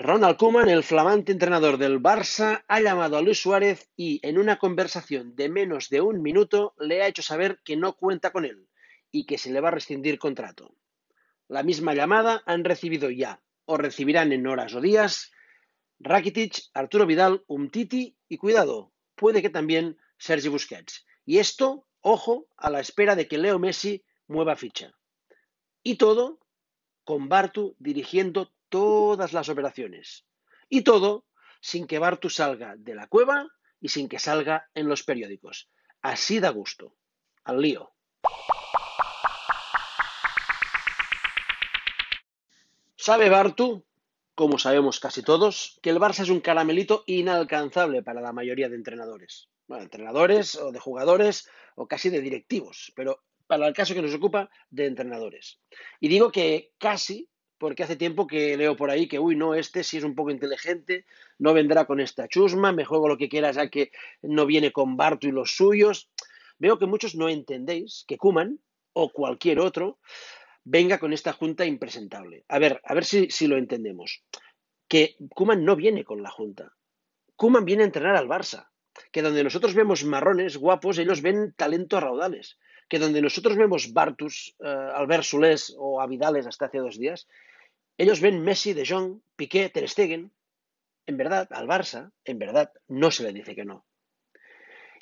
Ronald Koeman, el flamante entrenador del Barça, ha llamado a Luis Suárez y, en una conversación de menos de un minuto, le ha hecho saber que no cuenta con él y que se le va a rescindir contrato. La misma llamada han recibido ya, o recibirán en horas o días, Rakitic, Arturo Vidal, Umtiti y, cuidado, puede que también Sergi Busquets. Y esto, ojo, a la espera de que Leo Messi mueva ficha. Y todo con Bartu dirigiendo todas las operaciones. Y todo sin que Bartu salga de la cueva y sin que salga en los periódicos. Así da gusto. Al lío. ¿Sabe Bartu, como sabemos casi todos, que el Barça es un caramelito inalcanzable para la mayoría de entrenadores? Bueno, entrenadores o de jugadores o casi de directivos, pero para el caso que nos ocupa, de entrenadores. Y digo que casi porque hace tiempo que leo por ahí que, uy, no, este sí es un poco inteligente, no vendrá con esta chusma, me juego lo que quieras ya que no viene con Barto y los suyos. Veo que muchos no entendéis que Kuman o cualquier otro venga con esta junta impresentable. A ver, a ver si, si lo entendemos. Que Kuman no viene con la junta. Kuman viene a entrenar al Barça. Que donde nosotros vemos marrones guapos, ellos ven talento raudales que donde nosotros vemos Bartus, eh, Albert Solés o Avidales hasta hace dos días, ellos ven Messi, De Jong, Piqué, Ter Stegen. En verdad, al Barça, en verdad, no se le dice que no.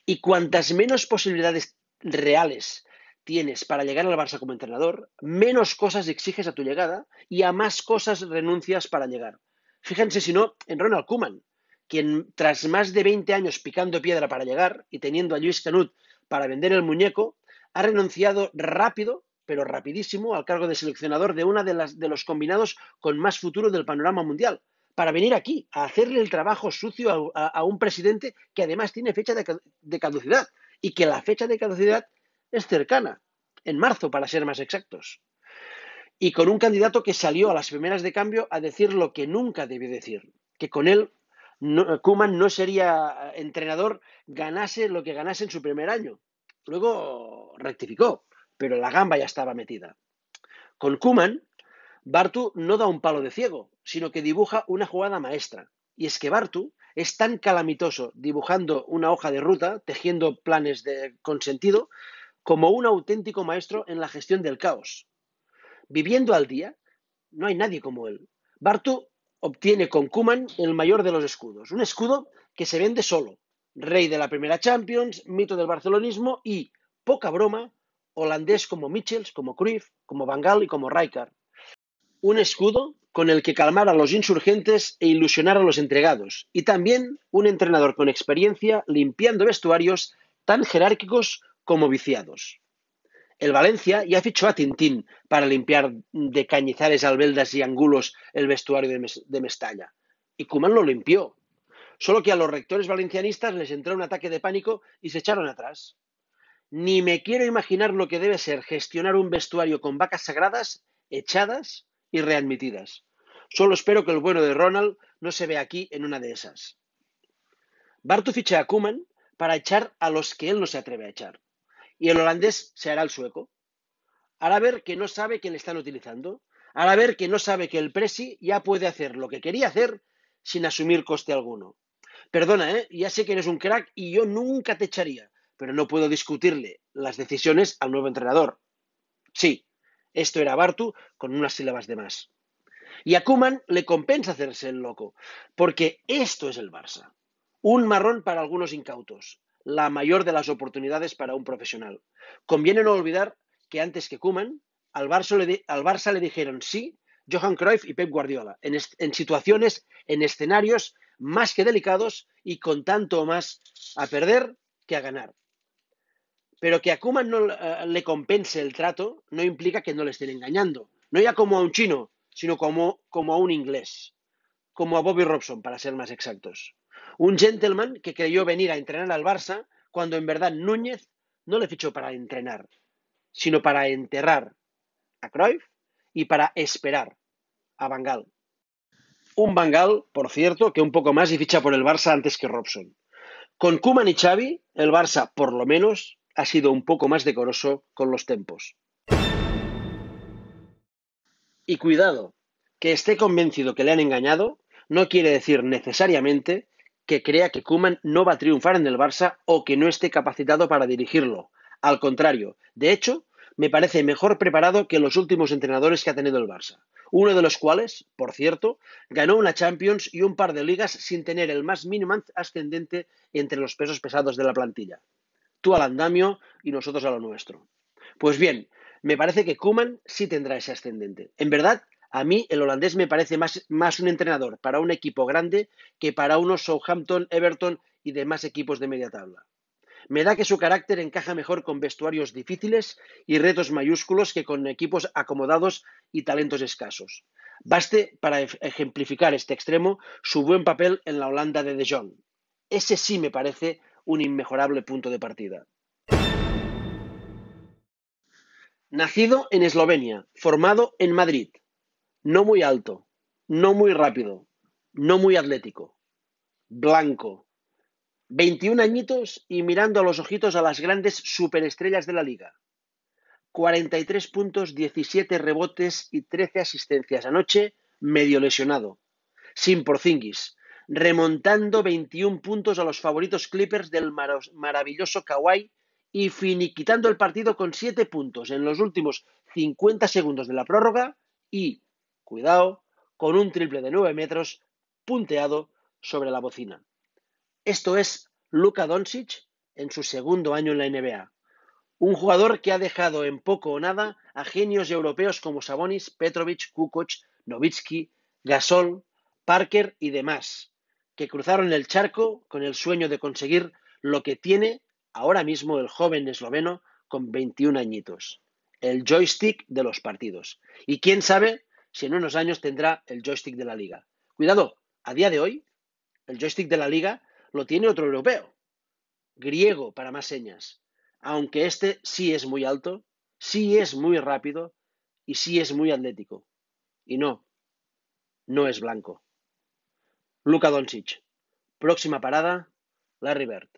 Y cuantas menos posibilidades reales tienes para llegar al Barça como entrenador, menos cosas exiges a tu llegada y a más cosas renuncias para llegar. Fíjense si no en Ronald Koeman, quien tras más de 20 años picando piedra para llegar y teniendo a Luis Canut para vender el muñeco, ha renunciado rápido, pero rapidísimo, al cargo de seleccionador de una de, las, de los combinados con más futuro del panorama mundial, para venir aquí a hacerle el trabajo sucio a, un presidente que además tiene fecha de, caducidad y que la fecha de caducidad es cercana, en marzo para ser más exactos. Y con un candidato que salió a las primeras de cambio a decir lo que nunca debió decir, que con él Kuman no sería entrenador, ganase lo que ganase en su primer año, Luego rectificó, pero la gamba ya estaba metida. Con Kuman, Bartu no da un palo de ciego, sino que dibuja una jugada maestra. Y es que Bartu es tan calamitoso dibujando una hoja de ruta, tejiendo planes de consentido, como un auténtico maestro en la gestión del caos. Viviendo al día, no hay nadie como él. Bartu obtiene con Kuman el mayor de los escudos, un escudo que se vende solo, rey de la primera Champions, mito del barcelonismo y, poca broma, holandés como Michels, como Cruyff, como Van Gaal y como Rijkaard. Un escudo con el que calmar a los insurgentes e ilusionar a los entregados, y también un entrenador con experiencia limpiando vestuarios tan jerárquicos como viciados. El Valencia ya fichó a Tintín para limpiar de cañizares, albeldas y angulos el vestuario de, Mestalla. Y Kuman lo limpió, Solo que a los rectores valencianistas les entró un ataque de pánico y se echaron atrás. Ni me quiero imaginar lo que debe ser gestionar un vestuario con vacas sagradas, echadas y readmitidas. Solo espero que el bueno de Ronald no se vea aquí en una de esas. Bartu ficha a Kuman para echar a los que él no se atreve a echar. Y el holandés se hará el sueco. Hará ver que no sabe que le están utilizando. Hará ver que no sabe que el Presi ya puede hacer lo que quería hacer sin asumir coste alguno. Perdona, ¿eh? ya sé que eres un crack y yo nunca te echaría, pero no puedo discutirle las decisiones al nuevo entrenador. Sí, esto era Bartu con unas sílabas de más. Y a Kuman le compensa hacerse el loco, porque esto es el Barça. Un marrón para algunos incautos, la mayor de las oportunidades para un profesional. Conviene no olvidar que antes que Kuman, al Barça le, dijeron sí Johan Cruyff y Pep Guardiola, en, situaciones, en escenarios más que delicados y con tanto más a perder que a ganar. Pero que a Kuman no eh, le compense el trato no implica que no le estén engañando. No ya como a un chino, sino como a un inglés. Como a Bobby Robson, para ser más exactos. Un gentleman que creyó venir a entrenar al Barça cuando en verdad Núñez no le fichó para entrenar, sino para enterrar a Cruyff y para esperar a Bangal. Un Bangal, por cierto, que un poco más y ficha por el Barça antes que Robson. Con Kuman y Xavi, el Barça, por lo menos, ha sido un poco más decoroso con los tempos. Y cuidado, que esté convencido que le han engañado, no quiere decir necesariamente que crea que Kuman no va a triunfar en el Barça o que no esté capacitado para dirigirlo. Al contrario, de hecho, me parece mejor preparado que los últimos entrenadores que ha tenido el Barça, uno de los cuales, por cierto, ganó una Champions y un par de ligas sin tener el más mínimo ascendente entre los pesos pesados de la plantilla. Tú al andamio y nosotros a lo nuestro. Pues bien, me parece que Kuman sí tendrá ese ascendente. En verdad, a mí el holandés me parece más, más un entrenador para un equipo grande que para unos Southampton, Everton y demás equipos de media tabla. Me da que su carácter encaja mejor con vestuarios difíciles y retos mayúsculos que con equipos acomodados y talentos escasos. Baste para ejemplificar este extremo su buen papel en la Holanda de De Jong. Ese sí me parece un inmejorable punto de partida. Nacido en Eslovenia, formado en Madrid. No muy alto, no muy rápido, no muy atlético. Blanco, 21 añitos y mirando a los ojitos a las grandes superestrellas de la liga. 43 puntos, 17 rebotes y 13 asistencias. Anoche, medio lesionado. Sin Porzingis. Remontando 21 puntos a los favoritos Clippers del maravilloso Kawhi y finiquitando el partido con 7 puntos en los últimos 50 segundos de la prórroga y, cuidado, con un triple de 9 metros punteado sobre la bocina. Esto es Luka Doncic en su segundo año en la NBA. Un jugador que ha dejado en poco o nada a genios europeos como Sabonis, Petrovic, Kukoc, Novitsky, Gasol, Parker y demás, que cruzaron el charco con el sueño de conseguir lo que tiene ahora mismo el joven esloveno con 21 añitos, el joystick de los partidos. Y quién sabe si en unos años tendrá el joystick de la liga. Cuidado, a día de hoy, el joystick de la liga lo tiene otro europeo, griego para más señas, aunque este sí es muy alto, sí es muy rápido y sí es muy atlético. Y no, no es blanco. Luka Doncic. Próxima parada, Larry Bird.